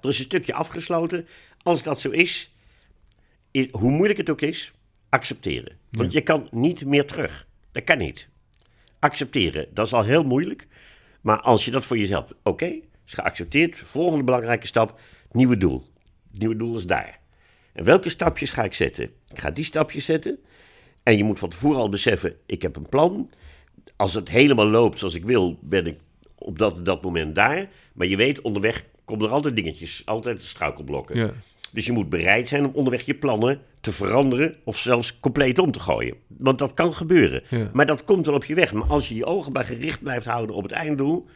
Er is een stukje afgesloten. Als dat zo is, hoe moeilijk het ook is, accepteren. Want je kan niet meer terug. Dat kan niet. Accepteren, dat is al heel moeilijk. Maar als je dat voor jezelf, oké, is geaccepteerd. Volgende belangrijke stap, nieuwe doel. Het nieuwe doel is daar. En welke stapjes ga ik zetten? Ik ga die stapjes zetten. En je moet van tevoren al beseffen, ik heb een plan. Als het helemaal loopt zoals ik wil, ben ik op dat, dat moment daar. Maar je weet, onderweg komen er altijd dingetjes, altijd struikelblokken. Ja. Dus je moet bereid zijn om onderweg je plannen te veranderen of zelfs compleet om te gooien. Want dat kan gebeuren. Ja. Maar dat komt wel op je weg. Maar als je je ogen maar gericht blijft houden op het einddoel,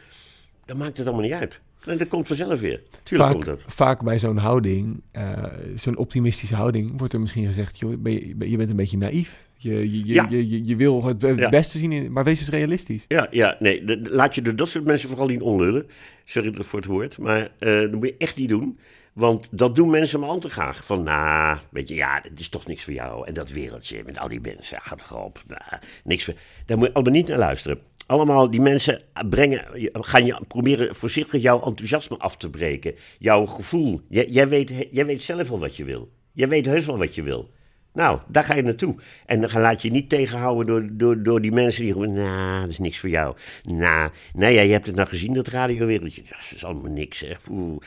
dan maakt het allemaal niet uit. En dat komt vanzelf weer. Tuurlijk komt Vaak, dat. vaak bij zo'n houding, eh, zo'n optimistische houding, wordt er misschien gezegd, joh, ben je, je bent een beetje naïef. Je, je, je, Ja. je, je, je wil het Ja. beste zien, in, maar wees eens realistisch. Ja, ja, nee, de- de- laat je door dat soort mensen vooral niet onlullen. Sorry voor het woord, maar eh, dat moet je echt niet doen. Want dat doen mensen maar al te graag. Van, nou, weet je, ja, het is toch niks voor jou. En dat wereldje met al die mensen, gaat erop. Nou, niks voor... Daar moet je allemaal niet naar luisteren. Allemaal die mensen brengen, gaan je proberen voorzichtig jouw enthousiasme af te breken. Jouw gevoel. Jij, weet, jij weet zelf wel wat je wil. Jij weet heus wel wat je wil. Nou, daar ga je naartoe. En dan laat je niet tegenhouden door, door, door die mensen die zeggen, nou, dat is niks voor jou. Nou, nee, ja, je hebt het nou gezien, dat radiowereldje. Dat is allemaal niks, hè. Oeh,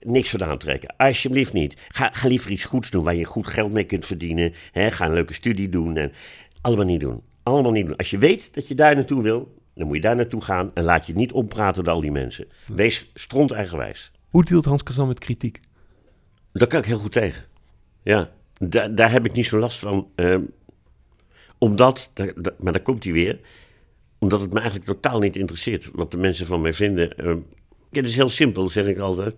niks van aantrekken. Alsjeblieft niet. Ga, ga liever iets goeds doen waar je goed geld mee kunt verdienen. Hè? Ga een leuke studie doen. En allemaal niet doen. Allemaal niet doen. Als je weet dat je daar naartoe wil, dan moet je daar naartoe gaan en laat je niet ompraten door al die mensen. Wees stront eigenwijs. Hoe deelt Hans Kazan met kritiek? Daar kan ik heel goed tegen. Ja, daar, daar heb ik niet zo last van. ehm, omdat, maar daar komt hij weer. Omdat het me eigenlijk totaal niet interesseert wat de mensen van mij vinden. Ja, het is heel simpel, zeg ik altijd.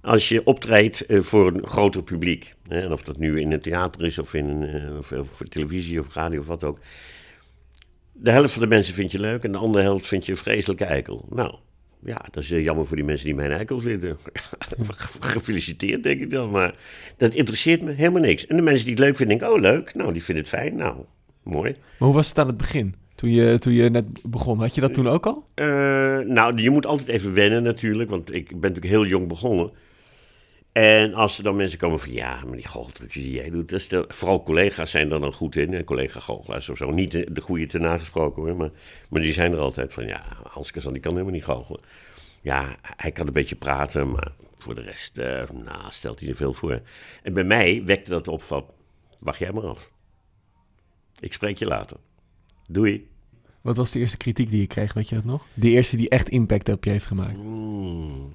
Als je optreedt eh, voor een groter publiek, hè, en of dat nu in een theater is of, in, eh, of, of voor televisie of radio of wat ook. De helft van de mensen vind je leuk en de andere helft vind je een vreselijke eikel. Nou, ja, dat is jammer voor die mensen die mij een eikel vinden. Gefeliciteerd, denk ik dan. Maar dat interesseert me helemaal niks. En de mensen die het leuk vinden, denken, oh leuk. Nou, die vinden het fijn. Nou, mooi. Maar hoe was het aan het begin? Toen je, toen je net begon, had je dat toen ook al? Eh, nou, je moet altijd even wennen natuurlijk, want ik ben natuurlijk heel jong begonnen. En als er dan mensen komen van, ja, maar die goocheltrucjes die jij doet, dat is de, vooral collega's zijn er dan goed in, hè, collega-goochelaars of zo. Niet de, de goede te nagesproken hoor, maar, maar die zijn er altijd van, ja, Hans Kazan, die kan helemaal niet goochelen. Ja, hij kan een beetje praten, maar voor de rest, eh, nou, stelt hij er veel voor. En bij mij wekte dat op van, wacht jij maar af. Ik spreek je later. Doei. Wat was de eerste kritiek die je kreeg, weet je dat nog? De eerste die echt impact op je heeft gemaakt. Hmm.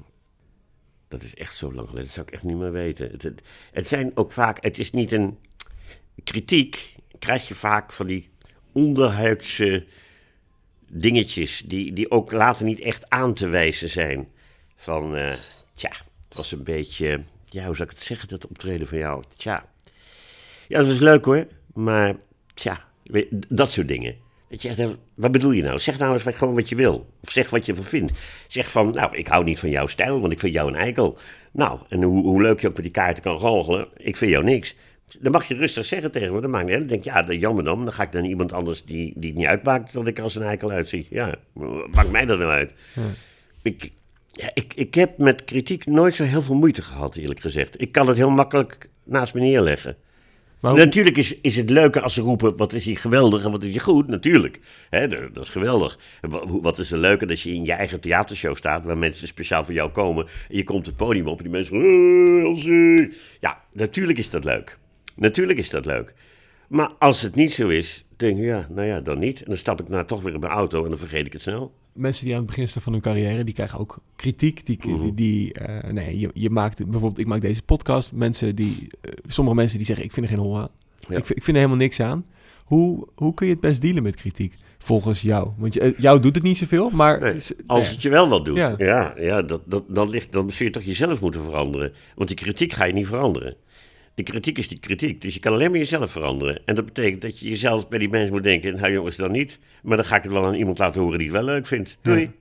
Dat is echt zo lang geleden, dat zou ik echt niet meer weten. Het, het, zijn ook vaak, het is niet een kritiek, krijg je vaak van die onderhuidse dingetjes, die, die ook later niet echt aan te wijzen zijn. Van, eh, tja, het was een beetje, ja, hoe zou ik het zeggen, dat optreden van jou? Tja, ja, dat was leuk hoor, maar tja, dat soort dingen. Je, dan- wat bedoel je nou? Zeg nou eens wat- gewoon wat je wil. Of zeg wat je ervan vindt. Zeg van, nou, ik hou niet van jouw stijl, want ik vind jou een eikel. Nou, en hoe, hoe leuk je ook met die kaarten kan goochelen, ik vind jou niks. Dan mag je rustig zeggen tegen me, dat maakt niet. Dan denk ik, ja, dat- jammer dan. Dan ga ik naar iemand anders die, die het niet uitmaakt dat ik er als een eikel uitzie. Ja, maakt mij dat nou uit. Ik, ja, ik, ik heb met kritiek nooit zo heel veel moeite gehad, eerlijk gezegd. Ik kan het heel makkelijk naast me neerleggen. Natuurlijk is, is het leuker als ze roepen, wat is hier geweldig en wat is hier goed, natuurlijk. Hè, dat, is geweldig. Wat is er leuker dat je in je eigen theatershow staat, waar mensen speciaal voor jou komen. En je komt het podium op en die mensen zeggen, "Hey, Elsie." Ja, natuurlijk is dat leuk. Natuurlijk is dat leuk. Maar als het niet zo is, denk ik, ja, nou ja, dan niet. En dan stap ik nou toch weer in mijn auto en dan vergeet ik het snel. Mensen die aan het begin staan van hun carrière, die krijgen ook kritiek. Die, Mhm. die, die, eh, nee, je, je maakt bijvoorbeeld, ik maak deze podcast. Mensen die, eh, sommige mensen die zeggen, ik vind er geen hol aan. Ja. Ik, vind- ik vind er helemaal niks aan. Hoe, hoe kun je het best dealen met kritiek? Volgens jou. Want je, eh, jou doet het niet zoveel, maar... Nee, als het je wel wat doet, Ja. ja. Ja, dat, dat, dan, ligt, dan zul je toch jezelf moeten veranderen. Want die kritiek ga je niet veranderen. De kritiek is die kritiek, dus je kan alleen maar jezelf veranderen. En dat betekent dat je jezelf bij die mensen moet denken, nou jongens, dan niet. Maar dan ga ik het wel aan iemand laten horen die het wel leuk vindt. Doei. Ja.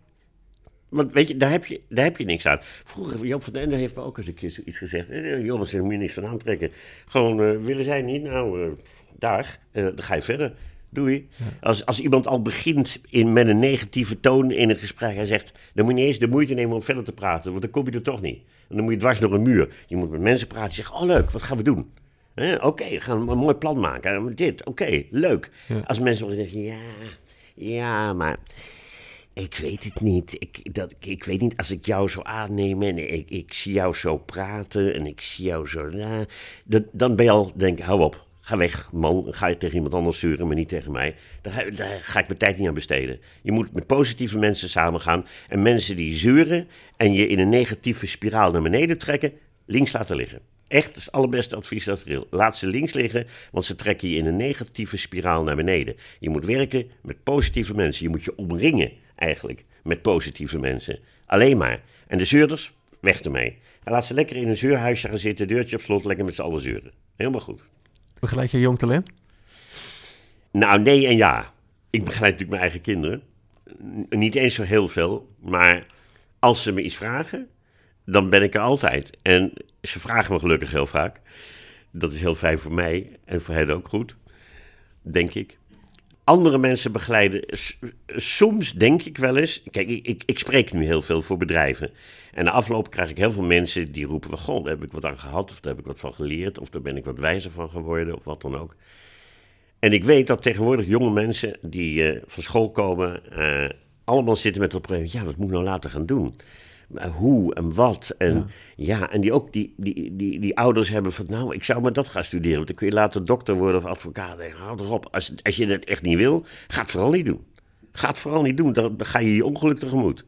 Want weet je, daar heb je, daar heb je niks aan. Vroeger, Joop van den Ende heeft me ook eens een keer zoiets gezegd. Eh, jongens, daar moet je niks van aantrekken. Gewoon, eh, willen zij niet? Nou, eh daar, dan ga je verder. Doei. Als, als iemand al begint in, met een negatieve toon in een gesprek en zegt... dan moet je niet eens de moeite nemen om verder te praten, want dan kom je er toch niet. En dan moet je dwars door een muur. Je moet met mensen praten zeggen, oh leuk, wat gaan we doen? Oké, we gaan een mooi plan maken. En Dit, oké, leuk. Ja. Als mensen wel zeggen, ja, ja, maar... Ik weet het niet. Ik, dat, ik weet niet, als ik jou zo aanneem en ik, ik zie jou zo praten en ik zie jou zo... ja, dat, dan ben je al, denk ik, hou op. Ga weg, man. Ga je tegen iemand anders sturen, maar niet tegen mij. Daar, ga- ik mijn tijd niet aan besteden. Je moet met positieve mensen samengaan. En mensen die zeuren en je in een negatieve spiraal naar beneden trekken, links laten liggen. Echt, is het allerbeste advies dat er is. Laat ze links liggen, want ze trekken je in een negatieve spiraal naar beneden. Je moet werken met positieve mensen. Je moet je omringen, eigenlijk, met positieve mensen. Alleen maar. En de zeurders, weg ermee. En laat ze lekker in een zeurhuisje gaan zitten, deurtje op slot, lekker met z'n allen zeuren. Helemaal goed. Begeleid je jong talent? Nou, nee en ja. Ik begeleid natuurlijk mijn eigen kinderen. Niet eens zo heel veel, maar als ze me iets vragen, dan ben ik er altijd. En ze vragen me gelukkig heel vaak. Dat is heel fijn voor mij en voor hen ook goed, denk ik. Andere mensen begeleiden. Soms denk ik wel eens. Kijk, ik, ik, ik spreek nu heel veel voor bedrijven. En na afloop krijg ik heel veel mensen die roepen: van, Goh, daar heb ik wat aan gehad, of daar heb ik wat van geleerd, of daar ben ik wat wijzer van geworden, of wat dan ook. En ik weet dat tegenwoordig jonge mensen die eh, van school komen, eh, allemaal zitten met dat probleem. Ja, wat moet ik nou later gaan doen? Hoe en wat? En ja, en die ook die, die, die, die ouders hebben van, nou, ik zou maar dat gaan studeren. Want dan kun je later dokter worden of advocaat. Nee, hou erop. Als, als je het echt niet wil, ga het vooral niet doen. Ga het vooral niet doen. Dan, dan ga je je ongeluk tegemoet.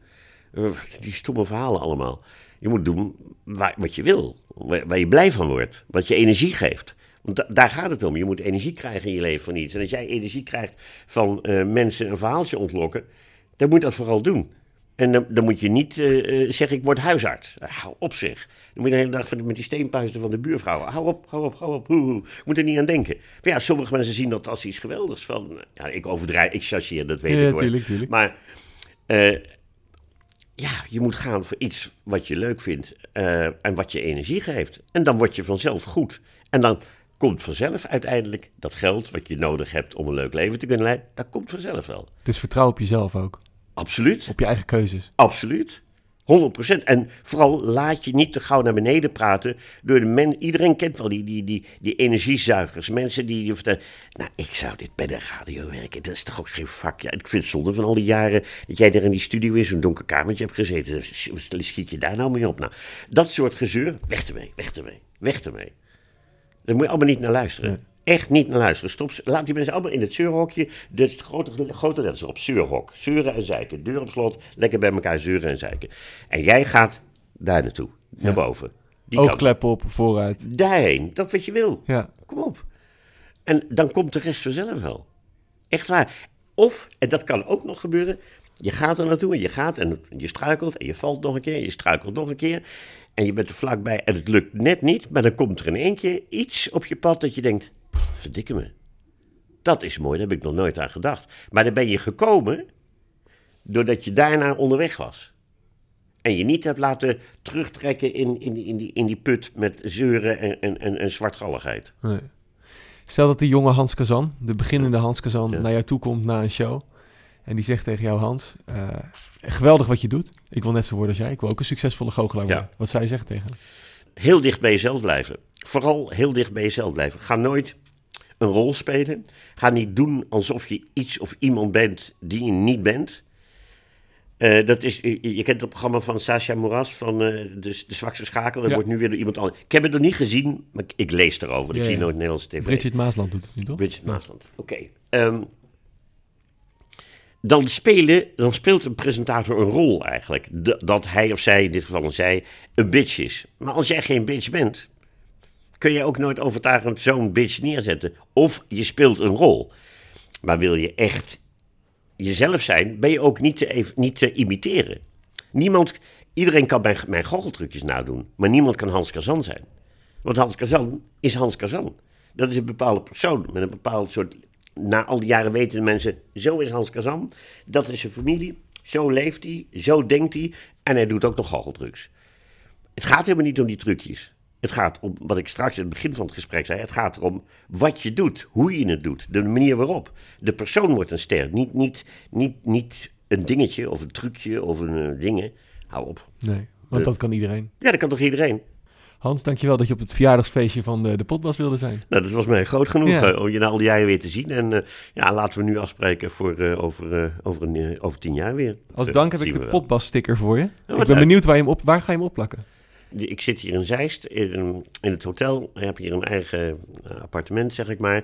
Eh, die stomme verhalen allemaal. Je moet doen waar, wat je wil. Waar, waar je blij van wordt. Wat je energie geeft. Want da- daar gaat het om. Je moet energie krijgen in je leven van iets. En als jij energie krijgt van eh, mensen een verhaaltje ontlokken, dan moet je dat vooral doen. En dan, dan moet je niet eh, zeggen, ik word huisarts. Eh, hou op zich. Dan moet je de hele dag met die steenpuizen van de buurvrouw. Hou op, hou op, hou op. Hoe, hoe. Je moet er niet aan denken. Maar ja, sommige mensen zien dat als iets geweldigs. Van, ja, ik overdrijf, ik chargeer, dat weet Ja, ik hoor. tuurlijk, tuurlijk. Maar ja, je moet gaan voor iets wat je leuk vindt en wat je energie geeft. En dan word je vanzelf goed. En dan komt vanzelf uiteindelijk dat geld wat je nodig hebt om een leuk leven te kunnen leiden. Dat komt vanzelf wel. Dus vertrouw op jezelf ook. Absoluut. Op je eigen keuzes. Absoluut. 100%. En vooral laat je niet te gauw naar beneden praten. Door de men, iedereen kent wel die, die, die, die energiezuigers. Mensen die je vertellen. Nou, ik zou dit bij de radio werken. Dat is toch ook geen vak. Ja, ik vind het zonde van al die jaren dat jij daar in die studio in zo'n donker kamertje hebt gezeten. Schiet je daar nou mee op? Nou, dat soort gezeur. Weg ermee, weg ermee, weg ermee. Daar moet je allemaal niet naar luisteren. Echt niet naar luisteren. Stop, laat die mensen allemaal in het zeurhokje. Het grote, grote letters op. Zeurhok. Zeuren en zeiken. Deur op slot. Lekker bij elkaar zeuren en zeiken. En jij gaat daar naartoe. Naar boven. Die. Oogklep op, vooruit. Daarheen. Dat wat je wil. Ja. Kom op. En dan komt de rest vanzelf wel. Echt waar. Of, en dat kan ook nog gebeuren, je gaat er naartoe en je gaat en je struikelt en je valt nog een keer, je struikelt nog een keer. En je bent er vlakbij en het lukt net niet, maar dan komt er in één keer iets op je pad dat je denkt, verdikke me. Dat is mooi, daar heb ik nog nooit aan gedacht. Maar dan ben je gekomen doordat je daarna onderweg was. En je niet hebt laten terugtrekken in, in, die- in, die, in die put met zeuren en, en, en, en zwartgalligheid. Nee. Stel dat die jonge Hans Kazan, de beginnende Hans Kazan, Ja. naar jou toe komt na een show. En die zegt tegen jou, Hans, eh, geweldig wat je doet. Ik wil net zo worden als jij. Ik wil ook een succesvolle goochelaar worden. Ja. Wat zou je zeggen tegen hem? heel dicht bij jezelf blijven. Vooral heel dicht bij jezelf blijven. Ga nooit een rol spelen. Ga niet doen alsof je iets of iemand bent die je niet bent. Eh, dat is, je, je kent het programma van Sasha Moras van eh, de, de Zwakste Schakel. Dat Ja. wordt nu weer door iemand anders. Ik heb het nog niet gezien, maar ik, ik lees erover. Ik Ja, zie nooit Nederlandse tv. Bridget Maasland doet het nu, toch? Bridget Maasland. Oké. ehm, dan, spelen, dan speelt een presentator een rol eigenlijk. D- dat hij of zij, in dit geval een zij, een bitch is. Maar als jij geen bitch bent, kun je ook nooit overtuigend zo'n bitch neerzetten. Of je speelt een rol. Maar wil je echt jezelf zijn, ben je ook niet te, niet te imiteren. Niemand, iedereen kan mijn, mijn goocheltrucjes nadoen, maar niemand kan Hans Kazan zijn. Want Hans Kazan is Hans Kazan. Dat is een bepaalde persoon met een bepaald soort. Na al die jaren weten de mensen, zo is Hans Kazan, dat is zijn familie, zo leeft hij, zo denkt hij en hij doet ook nog goocheltrucs. Het gaat helemaal niet om die trucjes. Het gaat om, wat ik straks in het begin van het gesprek zei, het gaat erom wat je doet, hoe je het doet, de manier waarop. De persoon wordt een ster, niet, niet, niet, niet een dingetje of een trucje of een eh, dingen. Hou op. Nee, want dat kan iedereen. Ja, dat kan toch iedereen? Hans, dankjewel dat je op het verjaardagsfeestje van de, de potbas wilde zijn. Nou, dat was mij groot genoeg Ja. eh, om je na al die jaren weer te zien. En eh, ja, laten we nu afspreken voor eh, over, eh, over, een, eh, over tien jaar weer. Als dank heb ik de we wel. potbas sticker voor je. ik wat ben benieuwd waar, je hem op, waar ga je hem opplakken? Ik zit hier in Zeist, in, in het hotel. Ik heb hier een eigen eh, appartement, zeg ik maar.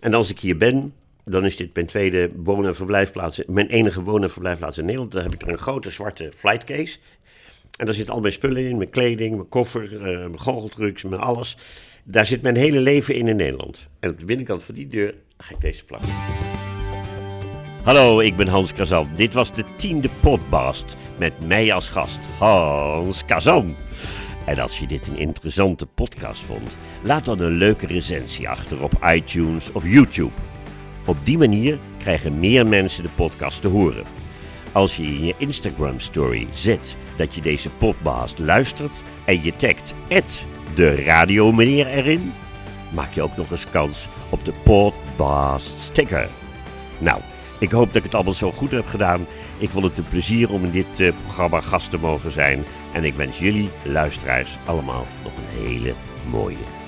En als ik hier ben, dan is dit mijn tweede woon- en verblijfplaats. Mijn enige woon- en verblijfplaats in Nederland. Dan heb ik er een grote zwarte flightcase. En daar zitten al mijn spullen in. Mijn kleding, mijn koffer, eh, mijn goocheltrucs, mijn alles. Daar zit mijn hele leven in in Nederland. En op de binnenkant van die deur ga ik deze plakken. Hallo, ik ben Hans Kazan. Dit was de tiende podcast met mij als gast, Hans Kazan. En als je dit een interessante podcast vond, laat dan een leuke recensie achter op iTunes of YouTube. Op die manier krijgen meer mensen de podcast te horen. Als je in je Instagram story zet dat je deze podcast luistert en je tagt de radiomeneer erin, maak je ook nog eens kans op de podcast sticker. Nou, ik hoop dat ik het allemaal zo goed heb gedaan. Ik vond het een plezier om in dit eh, programma gast te mogen zijn. En ik wens jullie, luisteraars, allemaal nog een hele mooie.